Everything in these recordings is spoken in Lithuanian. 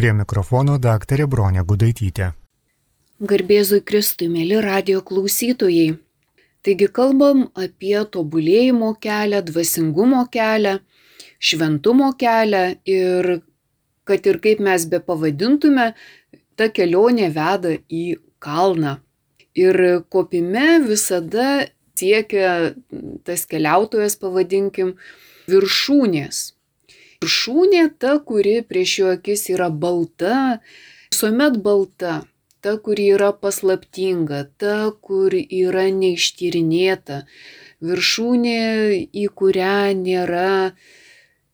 Prie mikrofono daktarė Bronė Gudaitytė. Garbėzui Kristui, mėly radio klausytojai. Taigi kalbam apie tobulėjimo kelią, dvasingumo kelią, šventumo kelią ir kad ir kaip mes be pavadintume, ta kelionė veda į kalną. Ir kopime visada siekia tas keliautojas, pavadinkim, viršūnės. Viršūnė ta, kuri prieš jo akis yra balta, visuomet balta, ta, kuri yra paslaptinga, ta, kur yra neištyrinėta, viršūnė, į kurią nėra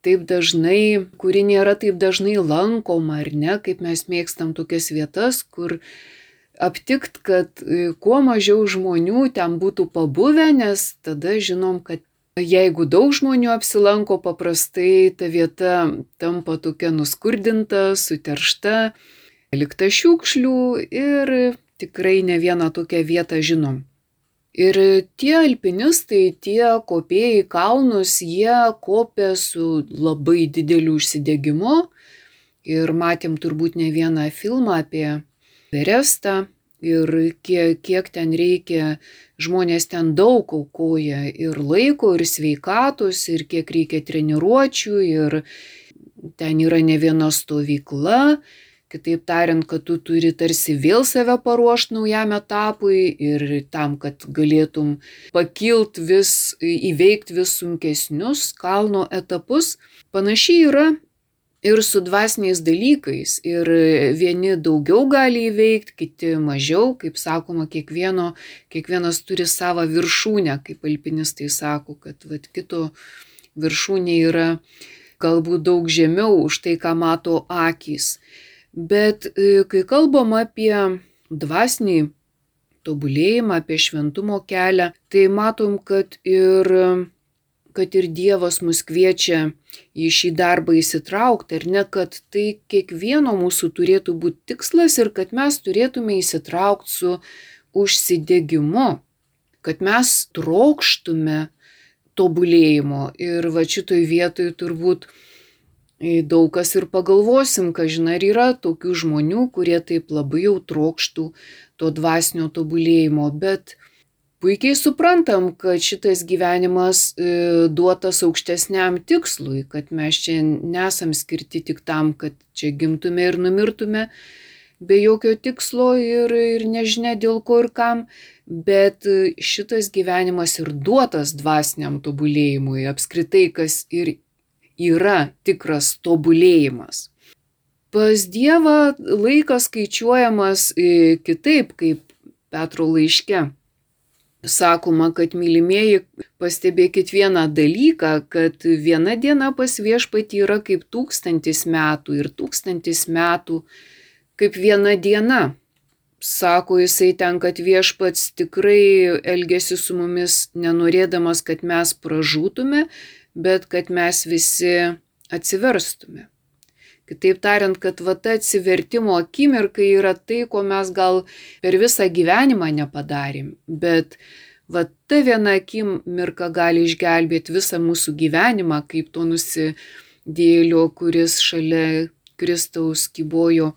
taip dažnai, kuri nėra taip dažnai lankoma, ar ne, kaip mes mėgstam tokias vietas, kur aptikt, kad e, kuo mažiau žmonių ten būtų pabuvę, nes tada žinom, kad jeigu daug žmonių apsilanko, paprastai ta vieta tampa tokia nuskurdinta, suteršta, likta šiukšlių ir tikrai ne vieną tokią vietą žinom. Ir tie alpinistai, tie kopėjai kalnus, jie kopė su labai dideliu užsidegimu. Ir matėm turbūt ne vieną filmą apie Verestą. Ir kiek, kiek ten reikia, žmonės ten daug aukoja ir laiko, ir sveikatos, ir kiek reikia treniruočių, ir ten yra ne viena stovykla, Kitaip tariant, kad tu turi tarsi vėl save paruošti naujam etapui ir tam, kad galėtum pakilt vis, įveikti vis sunkesnius kalno etapus. Panašiai yra ir su dvasiniais dalykais. Ir vieni daugiau gali įveikti, kiti mažiau. Kaip sakoma, kiekvieno, kiekvienas turi savo viršūnę, kaip alpinistai sako, kad vat, kito viršūnė yra galbūt daug žemiau už tai, ką mato akys. Bet e, kai kalbam apie dvasinį tobulėjimą, apie šventumo kelią, tai matom, kad ir, kad ir Dievas mus kviečia į šį darbą įsitraukti, ar ne, kad tai kiekvieno mūsų turėtų būti tikslas ir kad mes turėtume įsitraukti su užsidegimu, kad mes trokštume tobulėjimo. Ir va šitoj vietoj turbūt daug kas ir pagalvosim, kad žinai, yra tokių žmonių, kurie taip labai jau trokštų to dvasinio tobulėjimo, bet puikiai suprantam, kad šitas gyvenimas e, duotas aukštesniam tikslui, kad mes čia nesam skirti tik tam, kad čia gimtume ir numirtume be jokio tikslo ir, ir nežinia dėl ko ir kam, bet šitas gyvenimas ir duotas dvasiniam tobulėjimui, apskritai kas ir yra tikras tobulėjimas. Pas Dievą laikas skaičiuojamas e, kitaip, kaip Petro laiške. Sakoma, kad mylimieji, pastebėkit vieną dalyką, kad viena diena pas viešpatį yra kaip tūkstantis metų ir tūkstantis metų kaip viena diena. Sako jisai ten, kad viešpats tikrai elgesi su mumis nenorėdamas, kad mes pražūtume, bet kad mes visi atsiverstume. Kitaip tariant, kad va ta atsivertimo akimirka yra tai, ko mes gal per visą gyvenimą nepadarėm, bet va ta viena akimirka gali išgelbėti visą mūsų gyvenimą, kaip to nusidėlio, kuris šalia Kristaus kybojo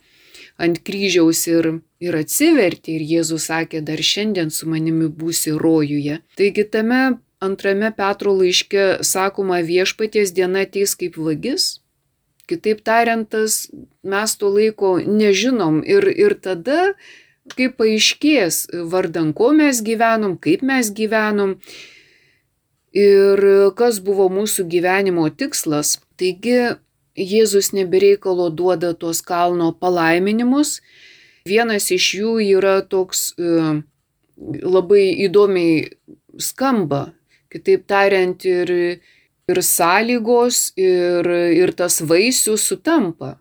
ant kryžiaus ir, ir atsivertė ir Jėzus sakė, dar šiandien su manimi būsi rojuje. Taigi tame antrame Petro laiške sakoma viešpaties diena ateis kaip vagis. Kitaip tariant, tas mes to laiko nežinom ir, ir tada, kai paaiškės, vardan ko mes gyvenom, kaip mes gyvenom ir kas buvo mūsų gyvenimo tikslas. Taigi Jėzus nebereikalo duoda tuos kalno palaiminimus. Vienas iš jų yra toks e, labai įdomiai skamba Kitaip tariant, ir, ir sąlygos, ir, ir tas vaisius sutampa.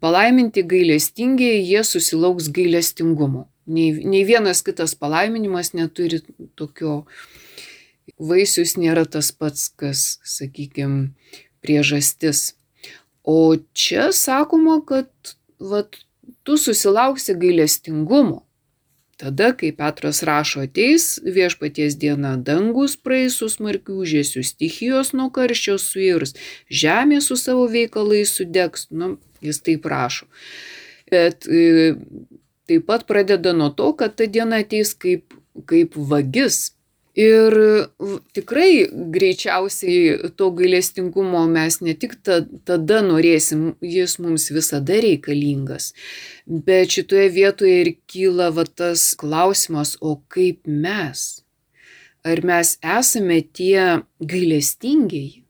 Palaiminti gailestingiai, jie susilauks gailestingumo. Nei, nei vienas kitas palaiminimas neturi tokio vaisius nėra tas pats, kas, sakykime, priežastis. O čia sakoma, kad vat, tu susilauksi gailestingumo. Tada, kai Petras rašo, ateis viešpaties diena, dangus praeis su smarkių žėsių, stichijos nuo karščio suirs, žemė su savo veikalais sudegs. Nu, Jis taip prašo. Bet e, taip pat pradeda nuo to, kad ta diena ateis kaip, kaip vagis. Ir tikrai greičiausiai to gailestingumo mes ne tik ta, tada norėsim, jis mums visada reikalingas, bet šitoje vietoje ir kyla va tas klausimas, o kaip mes? Ar mes esame tie gailestingiai?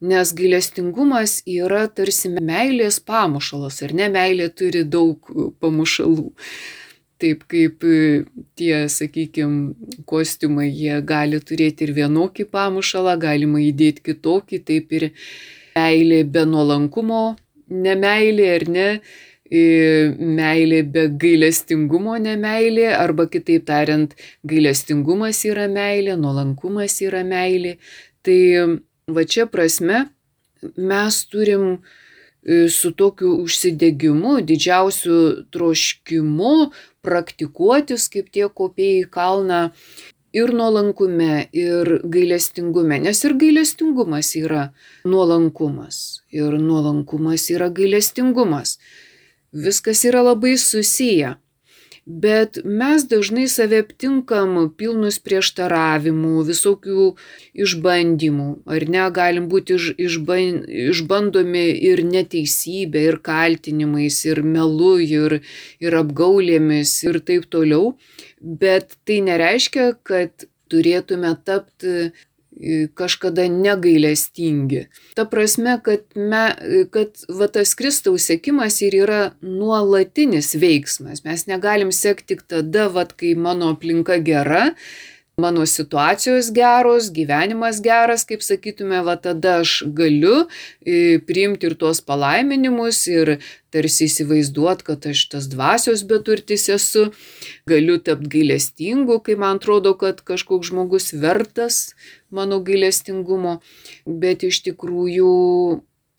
Nes gailestingumas yra tarsi meilės pamušalas, ar ne meilė turi daug pamušalų. Taip kaip tie, sakykime, kostiumai, jie gali turėti ir vienokį pamušalą, galima įdėti kitokį, taip ir meilė be nuolankumo, nemailė ar ne, meilė be gailestingumo nemailė, arba kitaip tariant, gailestingumas yra meilė, nuolankumas yra meilė. Tai va čia prasme mes turim e, su tokiu užsidegimu, didžiausiu troškimu praktikuotis kaip tie kopėjai kalną ir nuolankume, ir gailestingume, nes ir gailestingumas yra nuolankumas, ir nuolankumas yra gailestingumas. Viskas yra labai susiję. Bet mes dažnai save aptinkam pilnus prieštaravimų, visokių išbandymų, ar ne, galim būti iš, išban, išbandomi ir neteisybė, ir kaltinimais, ir melu, ir, ir apgaulėmis, ir taip toliau. Bet tai nereiškia, kad turėtume tapti kažkada negailestingi. Ta prasme, kad, me, kad va, tas Kristaus sėkimas ir yra nuolatinis veiksmas. Mes negalim sekti tik tada, va, kai mano aplinka gera, mano situacijos geros, gyvenimas geras, kaip sakytume, va tada aš galiu e, priimti ir tuos palaiminimus ir tarsi įsivaizduoti, kad aš tas dvasios beturtis esu, galiu tapti gailestingu, kai man atrodo, kad kažkoks žmogus vertas mano gailestingumo, bet iš tikrųjų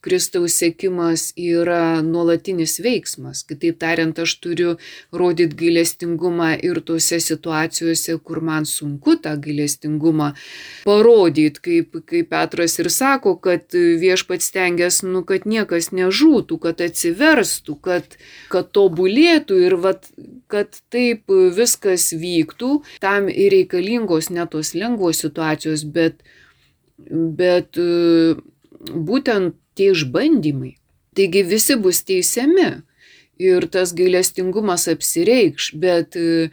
Kristaus sėkimas yra nuolatinis veiksmas. Kitaip tariant, aš turiu rodyti gailestingumą ir tose situacijose, kur man sunku tą gailestingumą parodyti, kaip, kaip Petras ir sako, kad viešpats tengiasi, nu, kad niekas nežūtų, kad atsiverstų, kad, kad tobulėtų ir vat, kad taip viskas vyktų, tam ir reikalingos ne tos lengvos situacijos, bet, bet būtent tie išbandymai. Taigi visi bus teisiami ir tas gailestingumas apsireikš, bet e,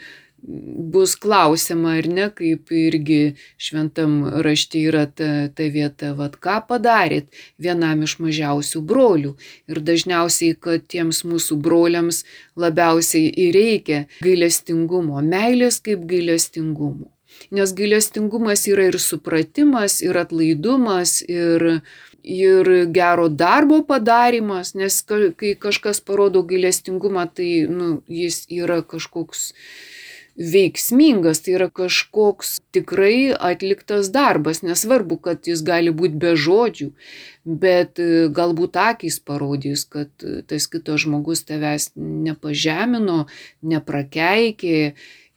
bus klausima ar ne, kaip irgi šventam rašte yra ta, ta vieta, vad ką padarėt vienam iš mažiausių brolių. Ir dažniausiai, kad tiems mūsų broliams labiausiai ir reikia gailestingumo, meilės kaip gailestingumo. Nes gailestingumas yra ir supratimas, ir atlaidumas, ir ir gero darbo padarimas, nes kai kažkas parodo gailestingumą, tai nu, jis yra kažkoks veiksmingas, tai yra kažkoks tikrai atliktas darbas, nesvarbu, kad jis gali būti be žodžių, bet e, galbūt akys parodys, kad e, tas kitas žmogus tavęs nepažemino, neprakeikė,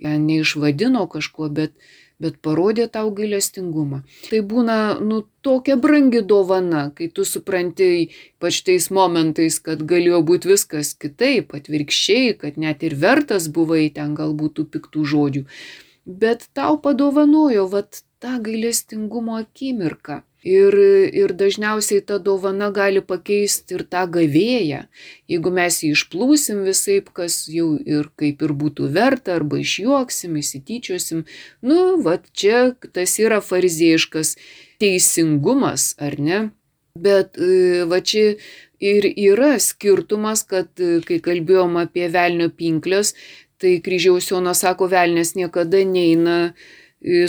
neišvadino kažkuo, bet bet parodė tau gailestingumą. Tai būna, nu, tokia brangi dovana, kai tu supranti, ypač tais momentais, kad galėjo būti viskas kitaip, atvirkščiai, kad net ir vertas buvai ten galbūt tų piktų žodžių. Bet tau padovanojo, vat, tą gailestingumo akimirką. Ir, ir dažniausiai ta dovana gali pakeisti ir tą gavėją. Jeigu mes jį išplūsim visai, kas jau ir kaip ir būtų verta, arba išjuoksim, įsityčiosim, nu, va čia tas yra fariziejiškas teisingumas, ar ne? Bet e, va čia ir yra skirtumas, kad e, kai kalbėjom apie velnio pinklės, tai kryžiaus Jonas sako, velnės niekada neina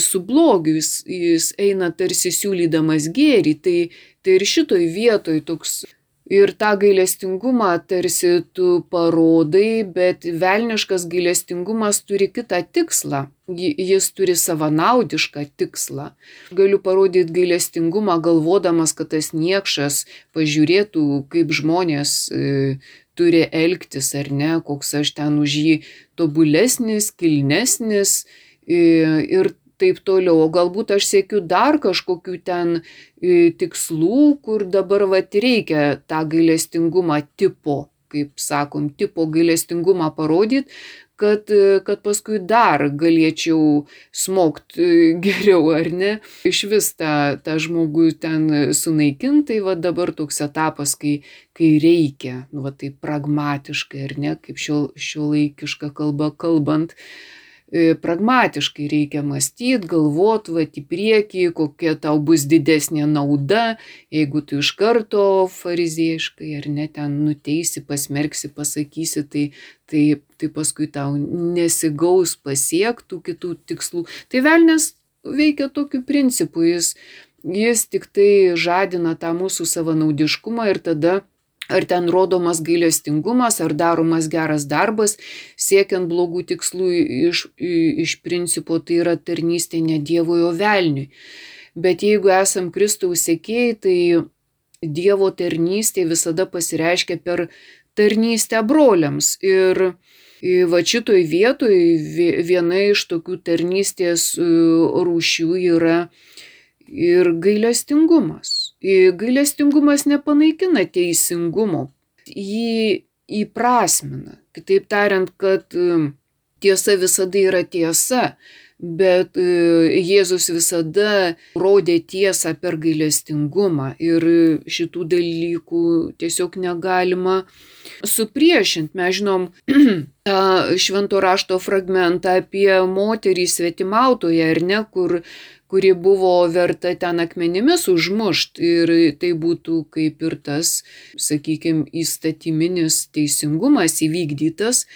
su blogiu, jis, jis eina tarsi siūlydamas gėrį, tai, tai ir šitoj vietoj toks ir tą gailestingumą tarsi tu parodai, bet velniškas gailestingumas turi kitą tikslą. Jis turi savanaudišką tikslą. Galiu parodyti gailestingumą galvodamas, kad tas niekšas pažiūrėtų, kaip žmonės e, turi elgtis ar ne, koks aš ten už jį tobulesnis, kilnesnis Ir taip toliau. O galbūt aš siekiu dar kažkokių ten e, tikslų, kur dabar vat reikia tą gailestingumą tipo, kaip sakom, tipo gailestingumą parodyti, kad, kad paskui dar galėčiau smokt geriau, ar ne? Iš vis tą, tą žmogų ten sunaikintai, va dabar toks etapas, kai, kai reikia, nu, va taip pragmatiškai, ar ne, kaip šio, šio laikišką kalbą kalbant, E, pragmatiškai reikia mąstyti, galvoti, va į priekį, kokia tau bus didesnė nauda, jeigu tu iš karto fariziejiškai ar ne ten nuteisi, pasmerksi, pasakysi, tai, tai, tai paskui tau nesigaus pasiektų kitų tikslų. Tai velnės veikia tokiu principu, jis, jis tik tai žadina tą mūsų savanaudiškumą ir tada ar ten rodomas gailestingumas, ar daromas geras darbas, siekiant blogų tikslų iš, iš principo, tai yra tarnystė ne Dievui, o velniui. Bet jeigu esam Kristaus sėkėjai, tai Dievo tarnystė visada pasireiškia per tarnystę broliams. Ir va šitoj vietoj viena iš tokių tarnystės rūšių yra ir gailestingumas. Gailestingumas nepanaikina teisingumo, jį įprasmina. Kitaip tariant, kad um, tiesa visada yra tiesa, bet uh, Jėzus visada rodė tiesą per gailestingumą ir šitų dalykų tiesiog negalima supriešinti. Mes žinom tą švento rašto fragmentą apie moterį svetimautoje, ar ne, kur kuri buvo verta ten akmenimis užmušt ir tai būtų kaip ir tas, sakykime, įstatyminis teisingumas įvykdytas,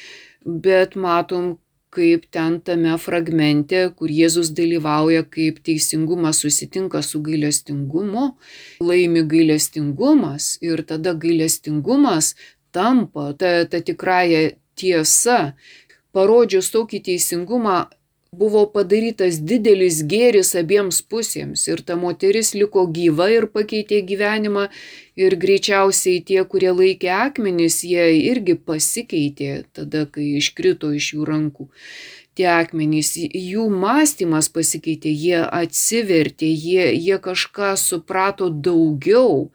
bet matom, kaip ten tame fragmente, kur Jėzus dalyvauja, kaip teisingumas susitinka su gailestingumu, laimi gailestingumas ir tada gailestingumas tampa ta, ta tikrąją tiesa. Parodžius tokį teisingumą, buvo padarytas didelis gėris abiems pusėms ir ta moteris liko gyva ir pakeitė gyvenimą ir greičiausiai tie, kurie laikė akmenis, jie irgi pasikeitė tada, kai iškrito iš jų rankų. Tie akmenys, jų mąstymas pasikeitė, jie atsivertė, jie, jie kažką suprato daugiau.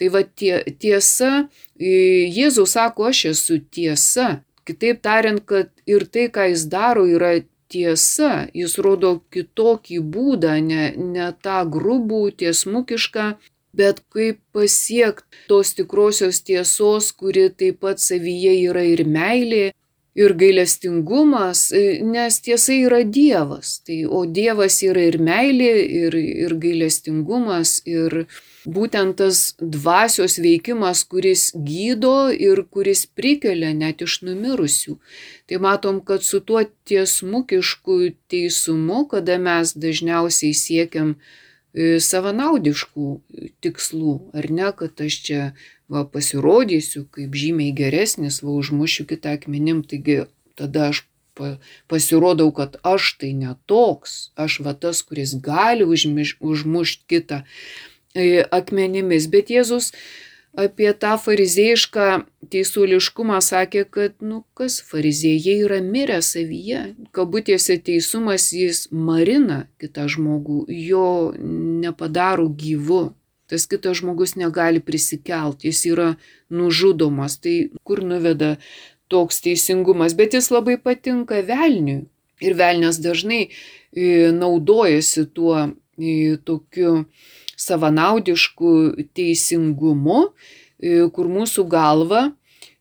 Tai va tie, tiesa, Jėzaus sako, aš esu tiesa. Kitaip tariant, kad ir tai, ką jis daro, yra tiesa, jis rodo kitokį būdą, ne, ne tą grubų, tiesmukišką, bet kaip pasiekti tos tikrosios tiesos, kuri taip pat savyje yra ir meilė, ir gailestingumas, nes tiesa yra Dievas. Tai, o Dievas yra ir meilė, ir, ir gailestingumas, ir būtent tas dvasios veikimas, kuris gydo ir kuris prikelia net iš numirusių. Tai matom, kad su tuo tiesmukišku teisumu, kada mes dažniausiai siekiam e, savanaudiškų tikslų, ar ne, kad aš čia va, pasirodysiu kaip žymiai geresnis, va užmušiu kitą akmenim, taigi tada aš pasirodau, kad aš tai netoks, aš va tas, kuris gali užmušti kitą. E, akmenimis. Bet Jėzus apie tą farizėjišką teisuoliškumą sakė, kad, nu, kas fariziejai yra mirę savyje. Kabutėse teisumas jis marina kitą žmogų, jo nepadaro gyvu. Tas kitas žmogus negali prisikelti, jis yra nužudomas. Tai kur nuveda toks teisingumas, bet jis labai patinka velniui. Ir velnės dažnai e, naudojasi tuo e, tokiu savanaudišku teisingumu, e, kur mūsų galva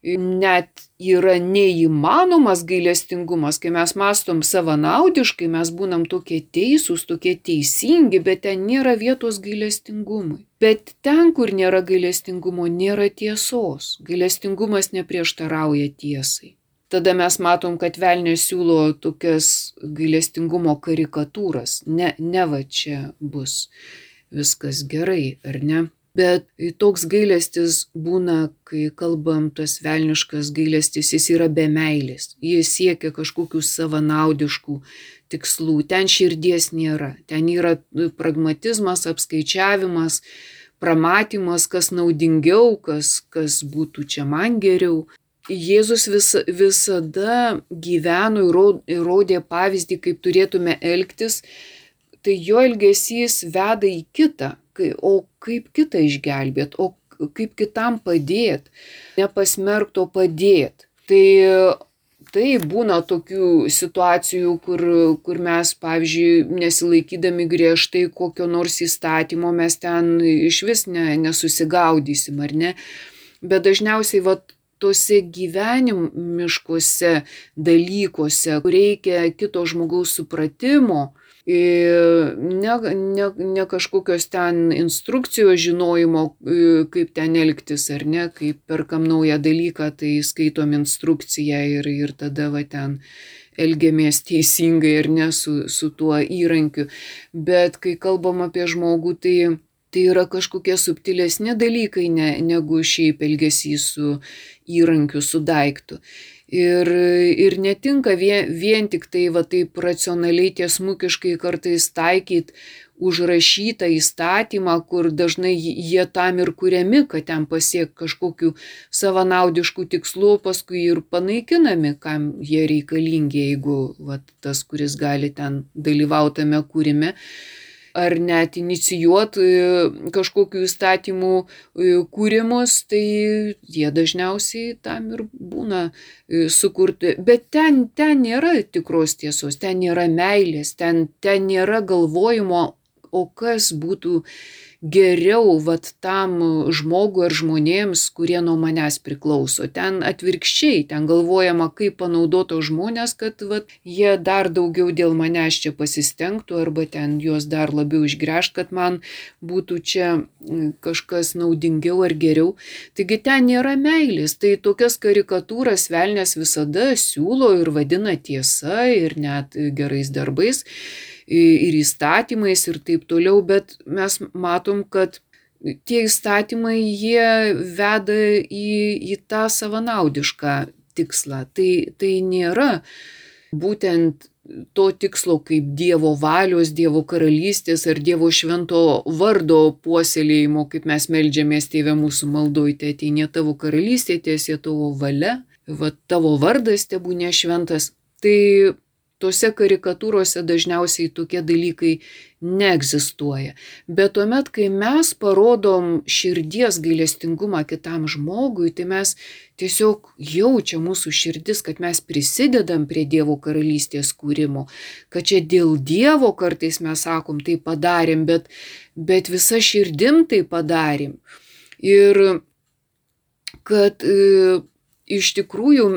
e, net yra neįmanomas gailestingumas, kai mes mastom savanaudiškai, mes būnam tokie teisūs, tokie teisingi, bet ten nėra vietos gailestingumui. Bet ten, kur nėra gailestingumo, nėra tiesos. Gailestingumas neprieštarauja tiesai. Tada mes matom, kad velnė siūlo tokias gailestingumo karikatūras. Ne, ne va čia bus viskas gerai, ar ne? Bet toks gailestis būna, kai kalbam tas velniškas gailestis, jis yra be meilės. Jis siekia kažkokių savanaudiškų tikslų. Ten širdies nėra. Ten yra pragmatizmas, apskaičiavimas, pramatymas, kas naudingiau, kas, kas būtų čia man geriau. Jėzus vis, visada gyveno ir rodė pavyzdį, kaip turėtume elgtis, tai jo elgesys veda į kitą. O kaip kitą išgelbėt, o kaip kitam padėt, nepasmerkto padėt. Tai Tai būna tokių situacijų, kur, kur mes, pavyzdžiui, nesilaikydami griežtai kokio nors įstatymo, mes ten iš vis ne, nesusigaudysim, ar ne. Bet dažniausiai, va, tose gyvenimiškose dalykuose, kur reikia kito žmogaus supratimo, ne, ne, ne kažkokios ten instrukcijos žinojimo, kaip ten elgtis ar ne, kaip perkam naują dalyką, tai skaitom instrukciją ir, ir tada va ten elgiamės teisingai ar ne su, su tuo įrankiu. Bet kai kalbam apie žmogų, tai tai yra kažkokie subtilesni dalykai ne, negu šiaip elgesys su įrankiu, su daiktu. Ir, ir netinka vien, vien tik tai va taip racionaliai tiesmukiškai kartais taikyti užrašytą įstatymą, kur dažnai jie tam ir kuriami, kad ten pasiek kažkokiu savanaudišku tikslu, paskui ir panaikinami, kam jie reikalingi, jeigu va, tas, kuris gali ten dalyvautame kūrime ar net inicijuot e, kažkokių įstatymų e, kūrimus, tai jie dažniausiai tam ir būna e, sukurti. Bet ten, ten nėra tikros tiesos, ten nėra meilės, ten, ten nėra galvojimo, o kas būtų geriau vat tam žmogui ar žmonėms, kurie nuo manęs priklauso. Ten atvirkščiai, ten galvojama, kaip panaudoto žmonės, kad vat, jie dar daugiau dėl manęs čia pasistengtų arba ten juos dar labiau išgręžt, kad man būtų čia kažkas naudingiau ar geriau. Taigi ten nėra meilės, tai tokias karikatūras velnės visada siūlo ir vadina tiesa ir net gerais darbais ir įstatymais ir taip toliau, bet mes matom, kad tie įstatymai jie veda į, į tą savanaudišką tikslą. Tai, tai nėra būtent to tikslo kaip Dievo valios, Dievo karalystės ar Dievo švento vardo puoselėjimo, kaip mes melžiamės tėvę mūsų maldoj, tai ateinė tavo karalystė, tiesie tavo valia, va, tavo vardas tebūnė šventas. Tai Tose karikatūrose dažniausiai tokie dalykai neegzistuoja. Bet tuomet, kai mes parodom širdies gailestingumą kitam žmogui, tai mes tiesiog jaučia mūsų širdis, kad mes prisidedam prie Dievo karalystės kūrimo, kad čia dėl Dievo kartais mes sakom, tai padarėm, bet, bet visa širdim tai padarėm. Ir kad e, iš tikrųjų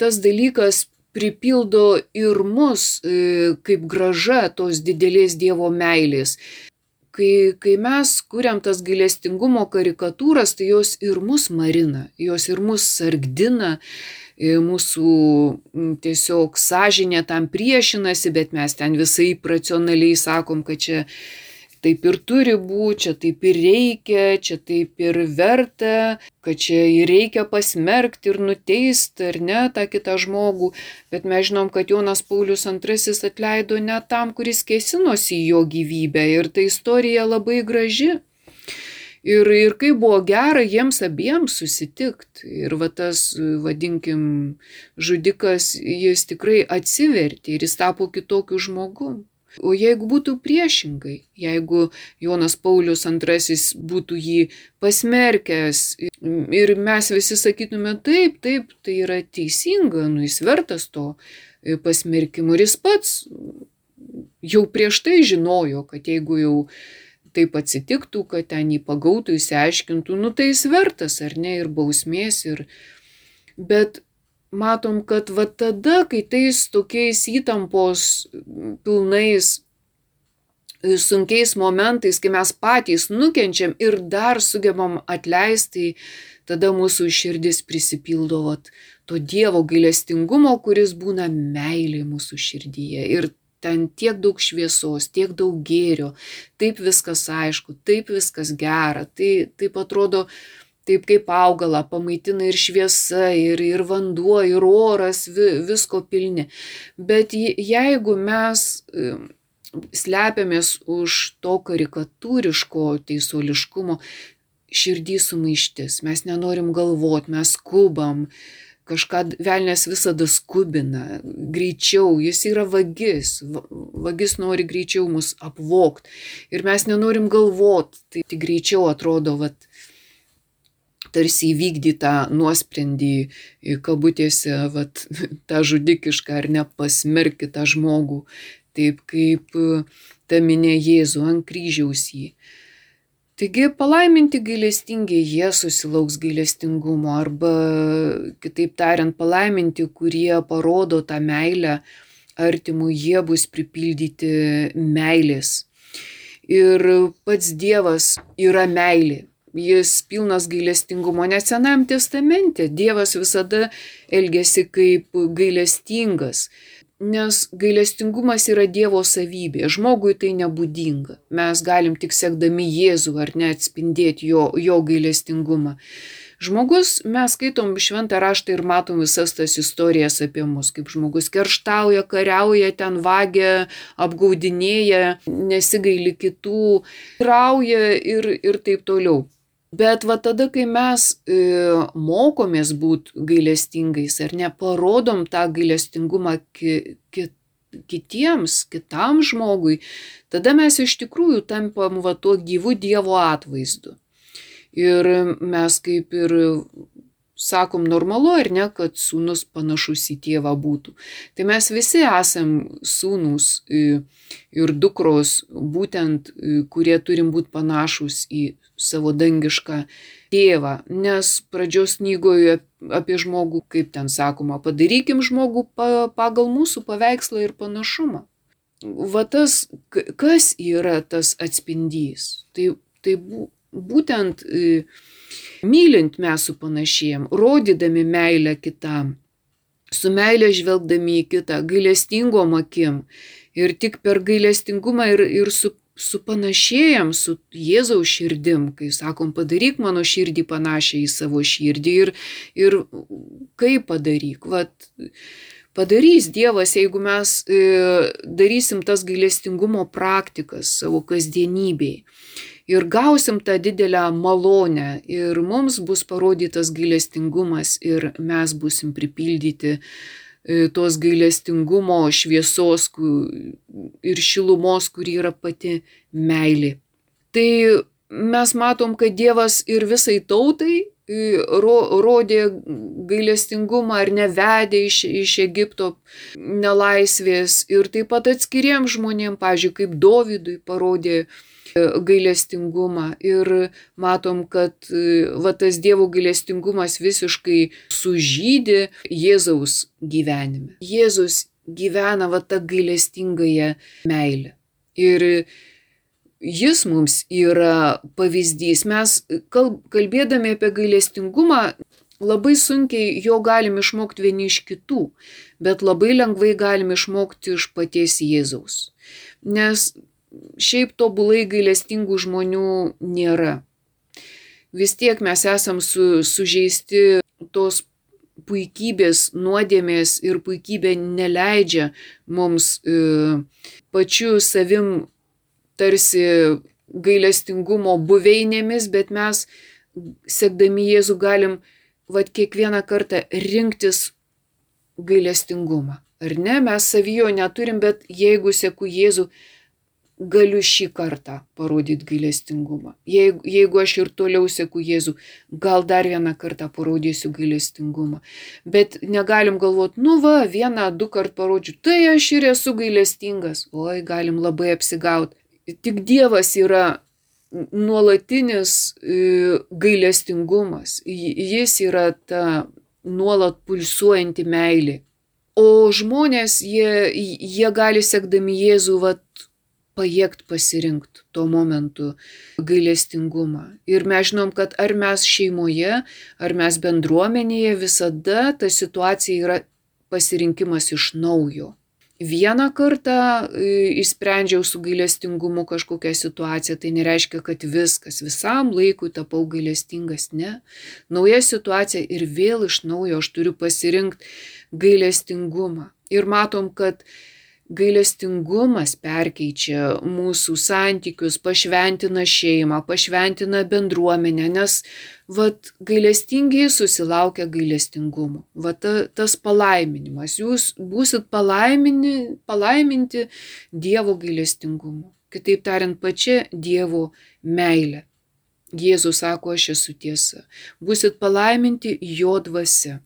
tas dalykas pripildo ir mus e, kaip graža tos didelės Dievo meilės. Kai, kai mes kuriam tas gailestingumo karikatūras, tai jos ir mus marina, jos ir mus sargdina, e, mūsų tiesiog sąžinė tam priešinasi, bet mes ten visai racionaliai sakom, kad čia taip ir turi būti, čia taip ir reikia, čia taip ir verta, kad čia ir reikia pasmerkti ir nuteisti, ar ne, tą kitą žmogų. Bet mes žinom, kad Jonas Paulius II atleido ne tam, kuris kėsinosi į jo gyvybę. Ir ta istorija labai graži. Ir, ir kaip buvo gera jiems abiems susitikti. Ir va tas, vadinkim, žudikas, jis tikrai atsivertė ir jis tapo kitokiu žmogumi. O jeigu būtų priešingai, jeigu Jonas Paulius II būtų jį pasmerkęs ir mes visi sakytume taip, taip, tai yra teisinga, nu jis vertas to pasmerkimo ir jis pats jau prieš tai žinojo, kad jeigu jau taip atsitiktų, kad ten jį pagautų, įsiaiškintų, nu tai jis vertas ar ne ir bausmės ir... Bet matom, kad va tada, kai tais tokiais įtampos pilnais e, sunkiais momentais, kai mes patys nukenčiam ir dar sugebam atleisti, tada mūsų širdis prisipildo vat, to Dievo gailestingumo, kuris būna meilė mūsų širdyje. Ir ten tiek daug šviesos, tiek daug gėrio, taip viskas aišku, taip viskas gera, tai taip atrodo, taip kaip augalą pamaitina ir šviesa, ir, ir vanduo, ir oras, vi, visko pilni. Bet jeigu mes slepiamės už to karikatūriško teisuoliškumo, širdį sumaištis, mes nenorim galvoti, mes skubam, kažką velnės visada skubina, greičiau, jis yra vagis, vagis nori greičiau mus apvokti ir mes nenorim galvoti, tai tik greičiau atrodo, vat, tarsi įvykdytą nuosprendį, kabutėse, vat, tą žudikišką ar nepasmerkti tą žmogų, taip kaip ta minė Jėzų ant kryžiaus jį. Taigi palaiminti gailestingi jie susilauks gailestingumo arba kitaip tariant palaiminti, kurie parodo tą meilę artimui, jie bus pripildyti meilės. Ir pats Dievas yra meilė. Jis pilnas gailestingumo, nes Senajam testamente Dievas visada elgesi kaip gailestingas nes gailestingumas yra Dievo savybė, žmogui tai nebūdinga. Mes galim tik sekdami Jėzų ar neatspindėti jo, jo gailestingumą. Žmogus, mes skaitom šventą raštą ir matom visas tas istorijas apie mus, kaip žmogus kerštauja, kariauja, ten vagia, apgaudinėja, nesigaili kitų, rauja ir, ir taip toliau. Bet va tada, kai mes e, mokomės būti gailestingais ar ne, parodom tą gailestingumą ki, ki, kitiems, kitam žmogui, tada mes iš tikrųjų tampam va tuo gyvu Dievo atvaizdu. Ir mes kaip ir sakom normalu ar ne, kad sūnus panašus į tėvą būtų. Tai mes visi esam sūnus e, ir dukros, būtent, e, kurie turim būti panašus į savo dangišką tėvą, nes pradžios knygoje apie žmogų, kaip ten sakoma, padarykim žmogų pagal mūsų paveikslą ir panašumą. Va tas, kas yra tas atspindys? Tai, tai būtent e, mylint mes supanašėjom, rodydami meilę kitam, su meilė žvelgdami į kitą, gailestingom akim ir tik per gailestingumą ir, ir su supanašėjam su Jėzaus širdim, kai sakom, padaryk mano širdį panašią į savo širdį ir, ir kaip padaryk. Vat, padarys Dievas, jeigu mes e, darysim tas gailestingumo praktikas savo kasdienybei. Ir gausim tą didelę malonę ir mums bus parodytas gailestingumas ir mes busim pripildyti tos gailestingumo, šviesos ir šilumos, kuri yra pati meilė. Tai mes matom, kad Dievas ir visai tautai e, ro, rodė gailestingumą ar nevedė iš, iš Egipto nelaisvės ir taip pat atskiriem žmonėm, pažiūrėjau, kaip Dovydui parodė gailestingumą ir matom, kad va tas Dievo gailestingumas visiškai sužydė Jėzaus gyvenime. Jėzus gyvena va tą gailestingąją meilę. Ir jis mums yra pavyzdys. Mes kalbėdami apie gailestingumą labai sunkiai jo galim išmokti vieni iš kitų, bet labai lengvai galim išmokti iš paties Jėzaus. Nes šiaip tobulai gailestingų žmonių nėra. Vis tiek mes esam su, sužeisti tos puikybės nuodėmės ir puikybė neleidžia mums e, pačiu savim tarsi gailestingumo buveinėmis, bet mes, sekdami Jėzų, galim vad kiekvieną kartą rinktis gailestingumą. Ar ne, mes savijo neturim, bet jeigu sėku Jėzų, galiu šį kartą parodyti gailestingumą. Jeigu, jeigu aš ir toliau sėku Jėzų, gal dar vieną kartą parodysiu gailestingumą. Bet negalim galvoti, nu va, vieną, du kart parodžiu, tai aš ir esu gailestingas. Oi, galim labai apsigauti. Tik Dievas yra nuolatinis e, gailestingumas. Jis yra ta nuolat pulsuojanti meilė. O žmonės, jie, jie gali sekdami Jėzų, vat, pajėgt pasirinkti tuo momentu gailestingumą. Ir mes žinom, kad ar mes šeimoje, ar mes bendruomenėje, visada ta situacija yra pasirinkimas iš naujo. Vieną kartą įsprendžiau su gailestingumu kažkokią situaciją, tai nereiškia, kad viskas, visam laikui tapau gailestingas, ne. Nauja situacija ir vėl iš naujo aš turiu pasirinkti gailestingumą. Ir matom, kad gailestingumas perkeičia mūsų santykius, pašventina šeimą, pašventina bendruomenę, nes vat gailestingiai susilaukia gailestingumo. Vat ta, tas palaiminimas, jūs būsit palaimini, palaiminti Dievo gailestingumu. Kitaip tariant, pačia Dievo meilė. Jėzus sako, aš esu tiesa. Būsit palaiminti jo dvasia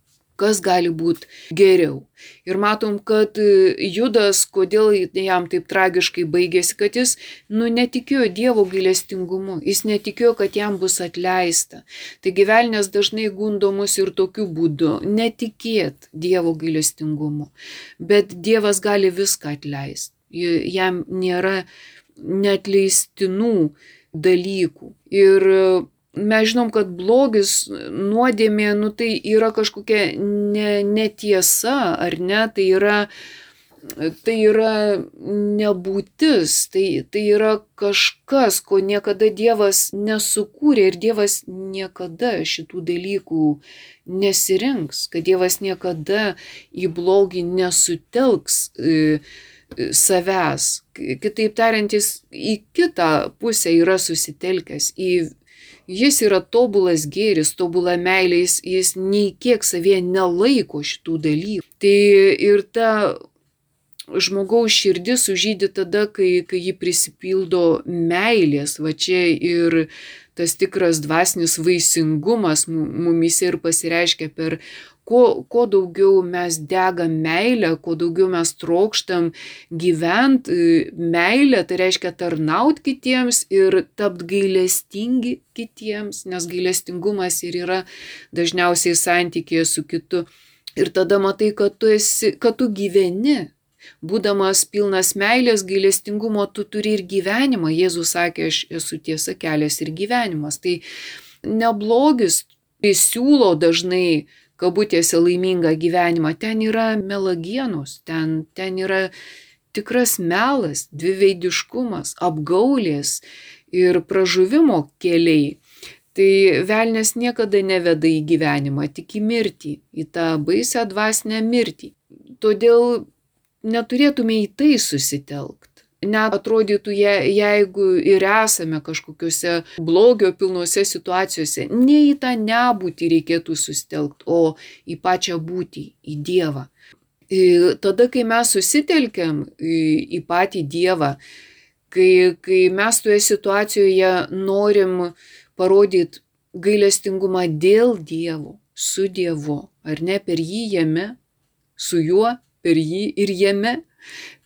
kas gali būti geriau. Ir matom, kad e, Judas, kodėl jam taip tragiškai baigėsi, kad jis, nu, netikėjo Dievo gailestingumu, jis netikėjo, kad jam bus atleista. Tai gyvenės dažnai gundomus ir tokiu būdu - netikėt Dievo gailestingumu. Bet Dievas gali viską atleisti. Jam nėra netleistinų dalykų. Ir mes žinom, kad blogis, nuodėmė, nu tai yra kažkokia ne, netiesa, ar ne, tai yra, tai yra nebūtis, tai, tai yra kažkas, ko niekada Dievas nesukūrė ir Dievas niekada šitų dalykų nesirinks, kad Dievas niekada į blogį nesutelks. E, savęs. Kitaip tariant, jis į kitą pusę yra susitelkęs, į Jis yra tobulas gėris, tobula meilė, jis, jis nei kiek savie nelaiko šitų dalykų. Tai ir ta žmogaus širdis sužydė tada, kai, kai ji prisipildo meilės. Va čia ir tas tikras dvasinis vaisingumas mumise ir pasireiškia per kuo, kuo daugiau mes degam meilę, kuo daugiau mes trokštam gyventi meilę, tai reiškia tarnauti kitiems ir tapti gailestingi kitiems, nes gailestingumas ir yra dažniausiai santykėje su kitu. Ir tada matai, kad tu, esi, kad tu gyveni. Būdamas pilnas meilės, gailestingumo, tu turi ir gyvenimą. Jėzus sakė, aš esu tiesa, kelias ir gyvenimas. Tai neblogis, tai siūlo dažnai kabutėse laimingą gyvenimą, ten yra melagienos, ten, ten yra tikras melas, dviveidiškumas, apgaulės ir pražuvimo keliai. Tai velnės niekada neveda į gyvenimą, tik į mirtį, į tą baisę dvasinę mirtį. Todėl neturėtume į tai susitelkti net atrodytų, je, jeigu ir esame kažkokiuose blogio pilnuose situacijose, ne į tą nebūtį reikėtų sustelkti, o į pačią būtį, į Dievą. Ir tada, kai mes susitelkiam į, į patį Dievą, kai, kai mes toje situacijoje norim parodyti gailestingumą dėl Dievo, su Dievu, ar ne per jį jame, su juo, per jį ir jame,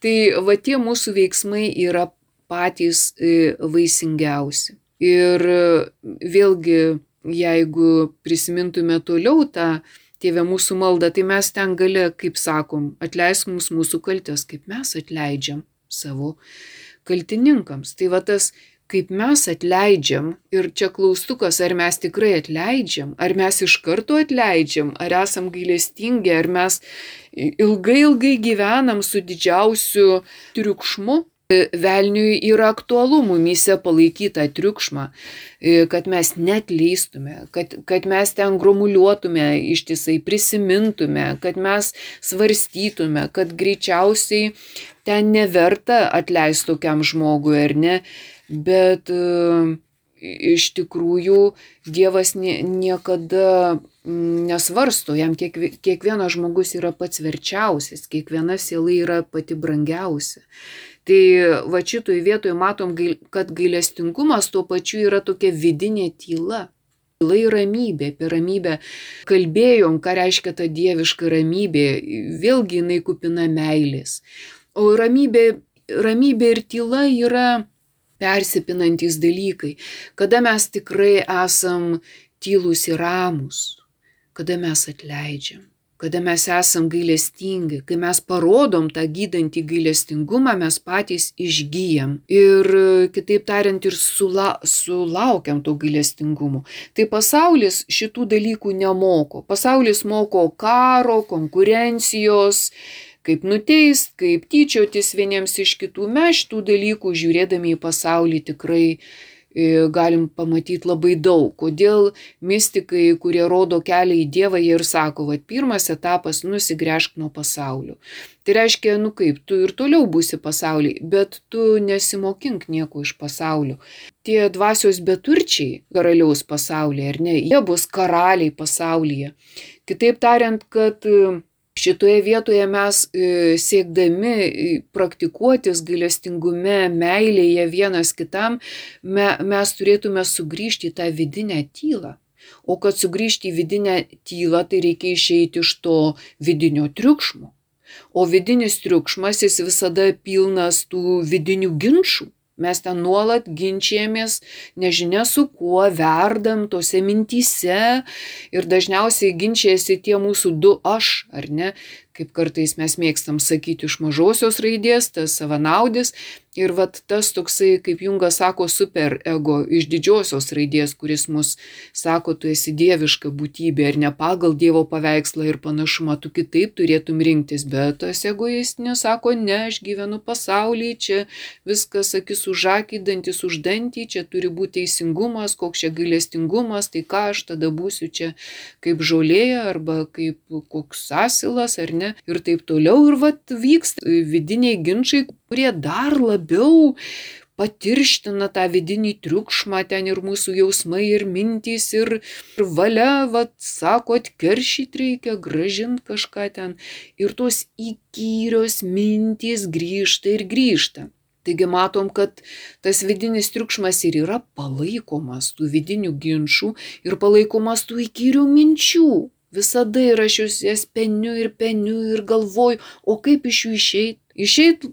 Tai va tie mūsų veiksmai yra patys e, vaisingiausi. Ir e, vėlgi, jeigu prisimintume toliau tą tėvę mūsų maldą, tai mes ten gale, kaip sakom, atleisk mums mūsų kaltės, kaip mes atleidžiam savo kaltininkams. Tai va tas kaip mes atleidžiam ir čia klaustukas, ar mes tikrai atleidžiam, ar mes iš karto atleidžiam, ar esam gailestingi, ar mes ilgai ilgai gyvenam su didžiausiu triukšmu. Velniui yra aktualu mumise palaikyti triukšmą, kad mes net leistume, kad, kad mes ten gromuliuotume ištisai, prisimintume, kad mes svarstytume, kad greičiausiai ten neverta atleisti tokiam žmogui ar ne bet e, iš tikrųjų Dievas niekada nesvarsto, jam kiekvienas žmogus yra pats verčiausias, kiekviena siela yra pati brangiausia. Tai va šitoj vietoje matom, kad gailestingumas tuo pačiu yra tokia vidinė tyla. Ir ramybė, apie ramybę kalbėjom, ką reiškia ta dieviška ramybė, vėlgi jinai kupina meilės. O ramybė, ramybė ir tyla yra persipinantys dalykai, kada mes tikrai esam tylus ir ramus, kada mes atleidžiam, kada mes esam gailestingi, kai mes parodom tą gydantį gailestingumą, mes patys išgyjam ir kitaip tariant ir sula, sulaukiam to gailestingumo. Tai pasaulis šitų dalykų nemoko. Pasaulis moko karo, konkurencijos, kaip nuteist, kaip tyčiotis vieniems iš kitų. Mes šitų dalykų žiūrėdami į pasaulį tikrai galim pamatyti labai daug. Kodėl mystikai, kurie rodo kelią į Dievą, jie ir sako, kad pirmas etapas - nusigręžk nuo pasaulio. Tai reiškia, nu kaip, tu ir toliau būsi pasaulyje, bet tu nesimokink nieko iš pasaulio. Tie dvasios beturčiai karaliaus pasaulyje, ar ne, jie bus karaliai pasaulyje. Kitaip tariant, kad Šitoje vietoje mes e, siekdami e, praktikuotis gailestingume, meilėje vienas kitam, me, mes turėtume sugrįžti į tą vidinę tylą. O kad sugrįžti į vidinę tylą, tai reikia išeiti iš to vidinio triukšmo. O vidinis triukšmas jis visada pilnas tų vidinių ginčių. Mes ten nuolat ginčiamės, nežinia su kuo, verdam tose mintyse ir dažniausiai ginčiasi tie mūsų du aš, ar ne, kaip kartais mes mėgstam sakyti iš mažosios raidės, tas savanaudis. Ir vat tas toksai, kaip Jungas sako, super ego iš didžiosios raidės, kuris mus sako, tu esi dieviška būtybė ir ne pagal Dievo paveikslą ir panašumą, tu kitaip turėtum rinktis, bet tas egoistinė sako, ne, aš gyvenu pasaulyje, čia viskas akis už akį, dantis už dantį, čia turi būti teisingumas, koks čia gailestingumas, tai ką aš tada būsiu čia kaip žolėje arba kaip koks asilas ar ne ir taip toliau. Ir vat vyksta vidiniai ginčiai, kurie dar labiau patirština tą vidinį triukšmą, ten ir mūsų jausmai, ir mintys, ir, ir valia, vad, sako, atkeršyti reikia, gražinti kažką ten. Ir tos įkyrios mintys grįžta ir grįžta. Taigi matom, kad tas vidinis triukšmas ir yra palaikomas tų vidinių ginčių ir palaikomas tų įkyrių minčių. Visada ir aš jas peniu ir peniu ir galvoju, o kaip iš jų išeit. Išeit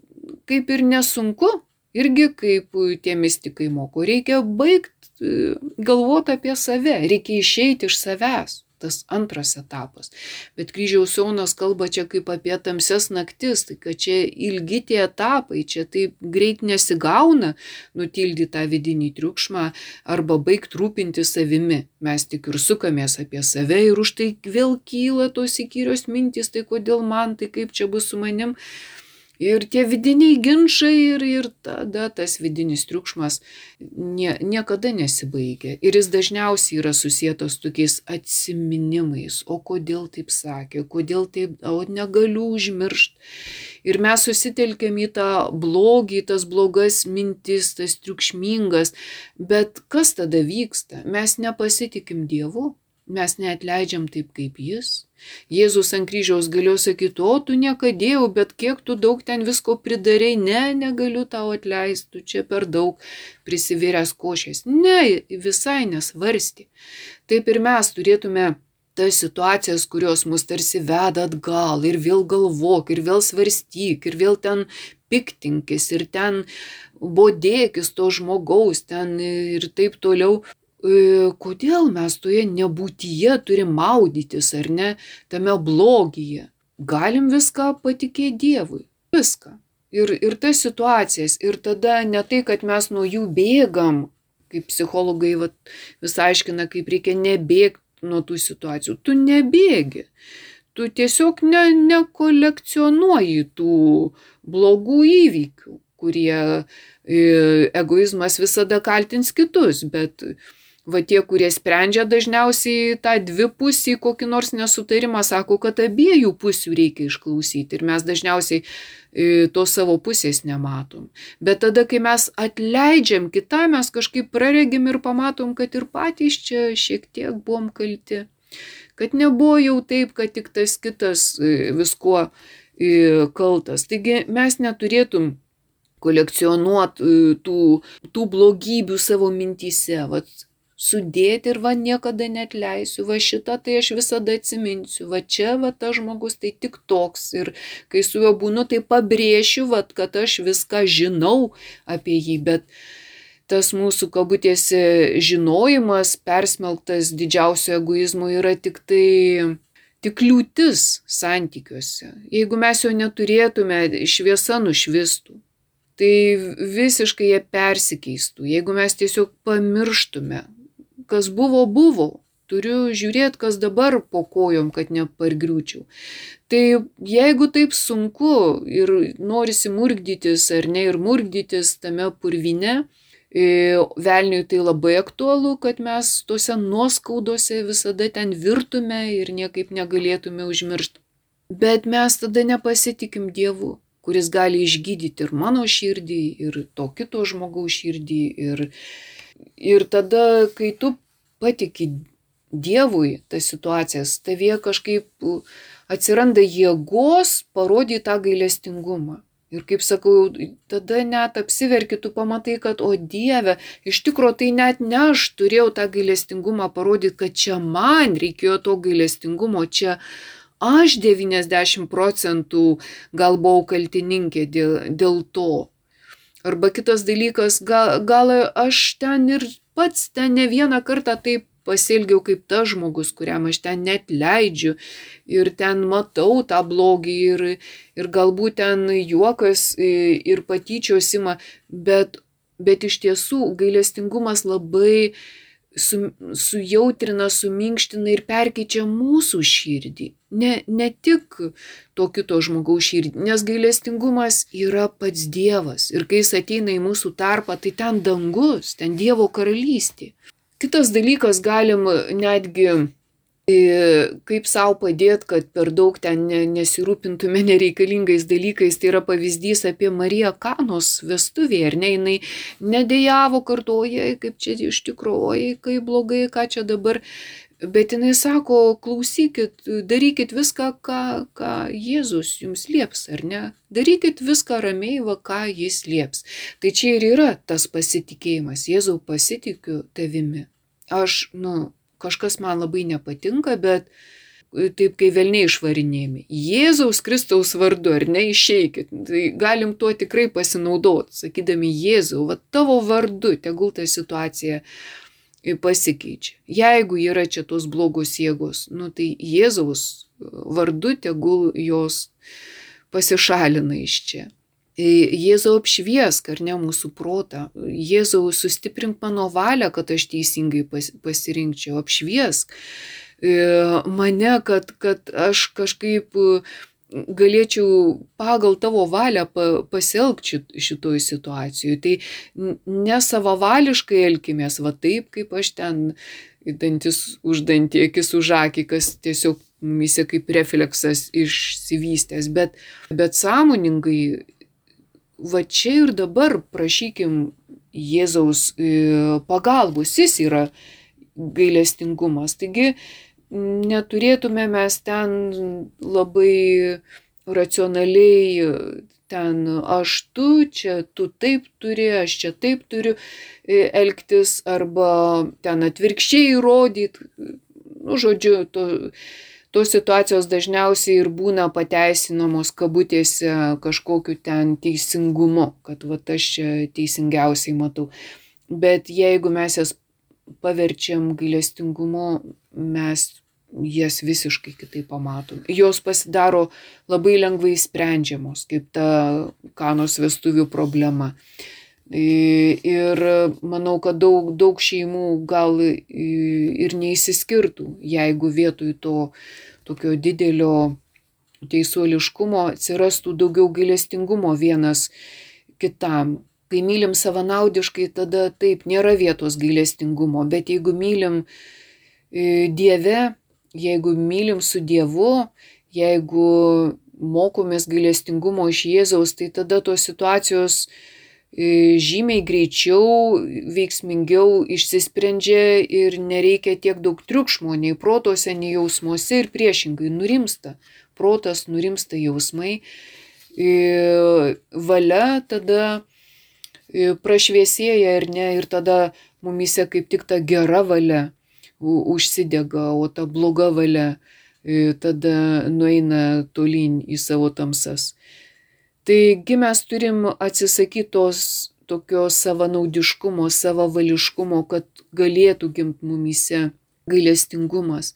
kaip ir nesunku, irgi kaip tie mystikai moko, reikia baigti galvoti apie save, reikia išeiti iš savęs tas antras etapas. Bet kryžiaus jaunas kalba čia kaip apie tamses naktis, tai kad čia ilgi tie etapai, čia taip greit nesigauna nutildyti tą vidinį triukšmą arba baigti rūpinti savimi. Mes tik ir sukamės apie save ir už tai vėl kyla tos įkyrios mintys, tai kodėl man, tai kaip čia bus su manim. Ir tie vidiniai ginčiai ir, ir tada tas vidinis triukšmas nie, niekada nesibaigia. Ir jis dažniausiai yra susijęs tokiais atsiminimais. O kodėl taip sakė, kodėl taip, o negaliu užmiršti. Ir mes susitelkėm į tą blogį, tas blogas mintis, tas triukšmingas. Bet kas tada vyksta? Mes nepasitikim Dievu. Mes neatleidžiam taip kaip jis. Jėzus ant kryžiaus galėjo sakyti, o tu niekadėjau, bet kiek tu daug ten visko pridarėjai, ne, negaliu tau atleisti, tu čia per daug prisivėręs košės. Ne, visai nesvarsti. Taip ir mes turėtume tas situacijas, kurios mus tarsi veda atgal ir vėl galvok, ir vėl svarstyk, ir vėl ten piktinkis, ir ten bodėkis to žmogaus, ten ir taip toliau. E, kodėl mes toje nebūtyje turim maudytis, ar ne, tame blogyje. Galim viską patikėti Dievui. Viską. Ir, ir tas situacijas. Ir tada ne tai, kad mes nuo jų bėgam, kaip psichologai vat, vis aiškina, kaip reikia nebėgti nuo tų situacijų. Tu nebėgi. Tu tiesiog ne, nekolekcionuoji tų blogų įvykių, kurie e, egoizmas visada kaltins kitus, bet Va tie, kurie sprendžia dažniausiai tą dvipusį kokį nors nesutarimą, sako, kad abiejų pusių reikia išklausyti ir mes dažniausiai e, tos savo pusės nematom. Bet tada, kai mes atleidžiam kitą, mes kažkaip praregim ir pamatom, kad ir patys čia šiek tiek buvom kalti. Kad nebuvo jau taip, kad tik tas kitas e, viskuo e, kaltas. Taigi mes neturėtum kolekcionuoti tų, tų blogybių savo mintyse. Vat, sudėti ir va niekada netleisiu, va šitą tai aš visada atsiminsiu, va čia va tas žmogus tai tik toks ir kai su juo būnu, tai pabrėšiu, va, kad aš viską žinau apie jį, bet tas mūsų kabutėse žinojimas persmelktas didžiausio egoizmo yra tik tai tik kliūtis santykiuose. Jeigu mes jo neturėtume, šviesa nušvistų. Tai visiškai jie persikeistų, jeigu mes tiesiog pamirštume, kas buvo, buvo. Turiu žiūrėti, kas dabar po kojom, kad nepargriūčiau. Tai jeigu taip sunku ir norisi murgdytis ar ne ir murgdytis tame purvine, Velniui tai labai aktualu, kad mes tuose nuoskaudose visada ten virtume ir niekaip negalėtume užmiršti. Bet mes tada nepasitikim Dievu, kuris gali išgydyti ir mano širdį, ir to kito žmogaus širdį. Ir, ir tada, kai tu patiki Dievui tas situacijas, tavie kažkaip atsiranda jėgos parodyti tą gailestingumą. Ir kaip sakau, tada net apsiverki, tu pamatai, kad, o Dieve, iš tikrųjų tai net ne aš turėjau tą gailestingumą parodyti, kad čia man reikėjo to gailestingumo, čia aš 90 procentų gal buvau kaltininkė dėl, dėl to. Arba kitas dalykas, gal, gal aš ten ir pats ten ne vieną kartą taip pasielgiau kaip tas žmogus, kuriam aš ten net leidžiu ir ten matau tą blogį ir, ir galbūt ten juokas ir patyčios ima, bet, bet iš tiesų gailestingumas labai su, sujautrina, suminkština ir perkeičia mūsų širdį. Ne, ne tik to kito žmogaus širdį, nes gailestingumas yra pats Dievas. Ir kai jis ateina į mūsų tarpą, tai ten dangus, ten Dievo karalystė. Kitas dalykas, galim netgi kaip savo padėti, kad per daug ten nesirūpintume nereikalingais dalykais. Tai yra pavyzdys apie Mariją Kanos vestuvėje, ar ne, jinai nedėjavo kartuoja, kaip čia iš tikrųjų, kaip blogai, ką čia dabar. Bet jinai sako, klausykit, darykit viską, ką, ką Jėzus jums lieps, ar ne? Darykit viską ramiai, va ką jis lieps. Tai čia ir yra tas pasitikėjimas. Jėzau pasitikiu tavimi aš, nu, kažkas man labai nepatinka, bet e, taip kai velniai išvarinėjami. Jėzaus Kristaus vardu, ar ne išeikit. Tai galim tuo tikrai pasinaudoti, sakydami Jėzau, va tavo vardu, tegul ta situacija pasikeičia. Jeigu yra čia tos blogos jėgos, nu tai Jėzaus vardu tegul jos pasišalina iš čia. Jėzau apšviesk, ar ne mūsų protą. Jėzau sustiprink mano valią, kad aš teisingai pasirinkčiau. Apšviesk e, mane, kad, kad aš kažkaip e, galėčiau pagal tavo valią pasielgti šitoj situacijoje. Tai nesavavališkai elkimės, va taip, kaip aš ten dantis už dantį, akis už akį, kas tiesiog mumise kaip refleksas išsivystęs, bet, bet sąmoningai va čia ir dabar prašykim Jėzaus e, pagalbos, jis yra gailestingumas. Taigi neturėtume mes ten labai racionaliai ten aš tu, čia tu taip turi, aš čia taip turiu e, elgtis, arba ten atvirkščiai įrodyti. Nu, žodžiu, to, tos situacijos dažniausiai ir būna pateisinamos kabutėse kažkokiu ten teisingumu, kad va aš čia teisingiausiai matau. Bet jeigu mes jas paverčiam gailestingumu, mes jas visiškai kitaip pamatom. Jos pasidaro labai lengvai sprendžiamos, kaip ta kanos vestuvių problema. Ir manau, kad daug, daug šeimų gal ir neįsiskirtų, jeigu vietoj to tokio didelio teisuoliškumo atsirastų daugiau gailestingumo vienas kitam. Kai mylim savanaudiškai, tada taip nėra vietos gailestingumo, bet jeigu mylim Dieve, jeigu mylim su Dievu, jeigu mokomės gailestingumo iš Jėzaus, tai tada tos situacijos E, žymiai greičiau, veiksmingiau išsisprendžia ir nereikia tiek daug triukšmo nei protose, nei jausmuose ir priešingai nurimsta. Protas nurimsta jausmai. E, valia tada e, prašviesėja ir ne, ir tada mumise kaip tik ta gera valia užsidega, o ta bloga valia tada nueina tolyn į savo tamsas. Taigi mes turim atsisakyti tos tokio savanaudiškumo, savavališkumo, kad galėtų gimti mumise gailestingumas.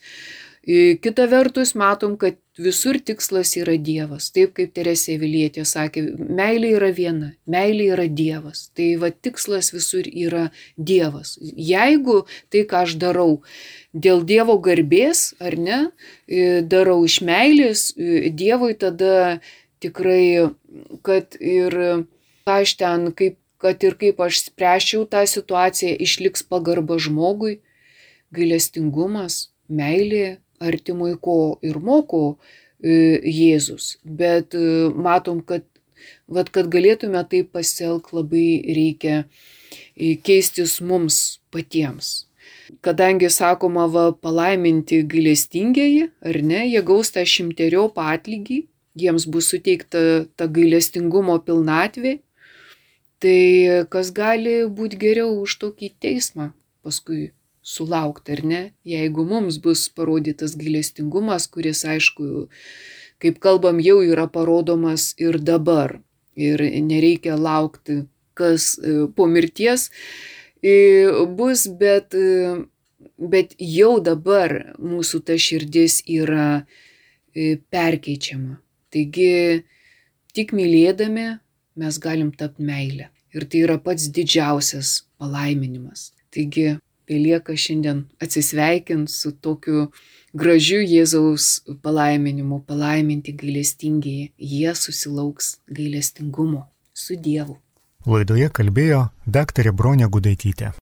Kita vertus, matom, kad visur tikslas yra Dievas. Taip kaip Teresė Vilietė sakė, meilė yra viena, meilė yra Dievas. Tai va tikslas visur yra Dievas. Jeigu tai, ką aš darau, dėl Dievo garbės ar ne, darau iš meilės Dievui, tada tikrai, kad ir ką aš ten, kaip kad ir kaip aš spręšiau tą situaciją, išliks pagarba žmogui, gailestingumas, meilė artimui, ko ir moko e, Jėzus. Bet e, matom, kad, vat, kad galėtume taip pasielgti, labai reikia e, keistis mums patiems. Kadangi sakoma, va, palaiminti gailestingieji, ar ne, jie gaus tą šimterio patlygį, jiems bus suteikta ta gailestingumo pilnatvė, tai kas gali būti geriau už tokį teismą paskui sulaukti, ar ne, jeigu mums bus parodytas gailestingumas, kuris, aišku, kaip kalbam, jau yra parodomas ir dabar. Ir nereikia laukti, kas po mirties bus, bet, bet jau dabar mūsų ta širdis yra perkeičiama. Taigi, tik mylėdami mes galim tapti meilę. Ir tai yra pats didžiausias palaiminimas. Taigi, belieka šiandien atsisveikinti su tokiu gražiu Jėzaus palaiminimu, palaiminti gailestingiai, jie susilauks gailestingumo su Dievu. Laidoje kalbėjo daktarė Bronė Gudaitytė.